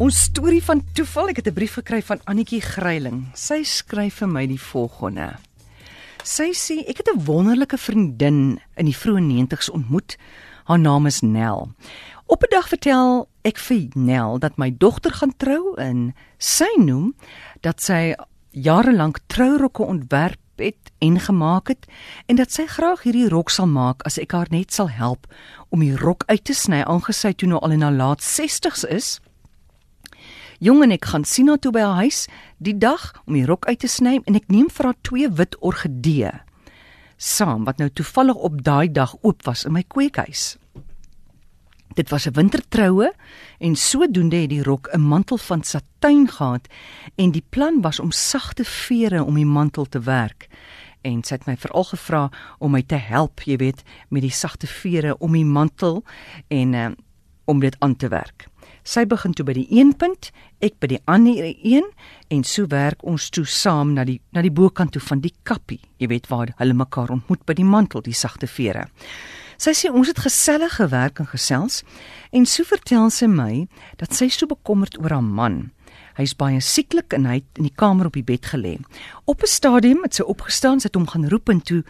Ons storie van toeval, ek het 'n brief gekry van Annetjie Gryiling. Sy skryf vir my die volgende. Sy sê ek het 'n wonderlike vriendin in die vroeë 90's ontmoet. Haar naam is Nel. Op 'n dag vertel ek vir Nel dat my dogter gaan trou en sy noem dat sy jare lank trourokke ontwerp het en gemaak het en dat sy graag hierdie rok sal maak as ek haar net sal help om die rok uit te sny aangesy toe nou al in haar laat 60's is. Jong en ek gaan sien haar toe by haar huis die dag om die rok uit te sny en ek neem vir haar twee wit orgidee saam wat nou toevallig op daai dag oop was in my kweekhuis. Dit was 'n wintertroue en sodoende het die rok 'n mantel van satijn gehad en die plan was om sagte vere om die mantel te werk. En sy het my veral gevra om my te help, jy weet, met die sagte vere om die mantel en uh, om dit aan te werk. Sy begin toe by die een punt, ek by die ander een en so werk ons toe saam na die na die bokant toe van die kappie. Jy weet waar hulle mekaar ontmoet by die mantel, die sagte vere. Sy sê ons het gesellig gewerk en gesels en so vertel sy my dat sy so bekommerd oor haar man. Hy's baie sieklik en hy het in die kamer op die bed gelê. Op 'n stadium het sy opgestaan, sy het hom gaan roep en toe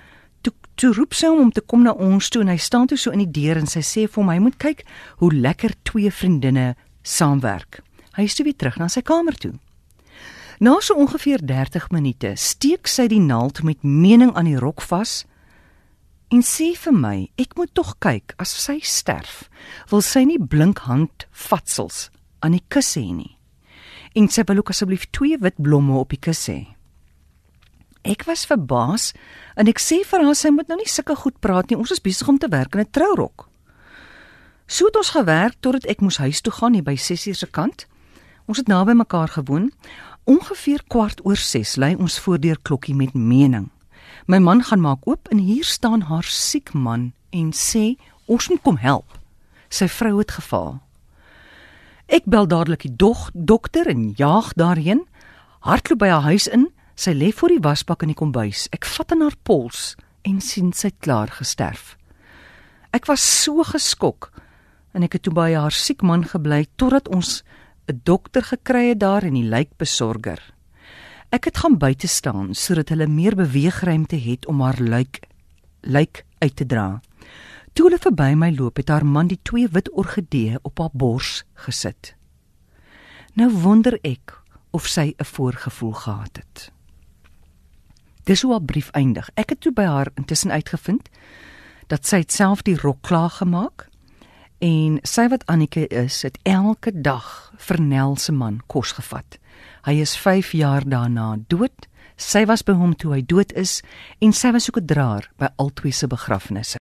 toe roep sy hom om te kom na ons toe en hy staan toe so in die deur en sy sê vir hom hy moet kyk hoe lekker twee vriendinne saamwerk. Hy is toe weer terug na sy kamer toe. Na so ongeveer 30 minute steek sy die naald met mening aan die rok vas en sê vir my, ek moet tog kyk as sy sterf, wil sy nie blink hand vatsels aan die kus hê nie. En sy wil ook asseblief twee wit blomme op die kus hê. Ek was verbaas en ek sê vir haar sy moet nou nie sulke goed praat nie. Ons is besig om te werk in 'n trourok. So het ons gewerk totdat ek moes huis toe gaan hier by 6uur se kant. Ons het naby mekaar gewoon. Ongeveer kwart oor 6 lê ons voordeur klokkie met mening. My man gaan maak oop en hier staan haar siek man en sê ons moet kom help. Sy vrou het geval. Ek bel dadelik die dog dokter en jaag daarheen. Hardloop by haar huis in. Sy lê voor die wasbak in die kombuis. Ek vat aan haar pols en sien sy klaar gesterf. Ek was so geskok en ek het toe by haar siek man gebly totdat ons 'n dokter gekry het daar en die lijkbesorger. Ek het gaan buite staan sodat hulle meer beweegruimte het om haar lijk lijk uit te dra. Toe hulle verby my loop het haar man die twee wit orgidee op haar bors gesit. Nou wonder ek of sy 'n voorgevoel gehad het. Dis hoe haar brief eindig. Ek het toe by haar intussen uitgevind dat sy self die rok klaar gemaak En sy wat Annike is, het elke dag vir Nel se man kos gevat. Hy is 5 jaar daarna dood. Sy was by hom toe hy dood is en sy was ook 'n draer by albei se begrafnisse.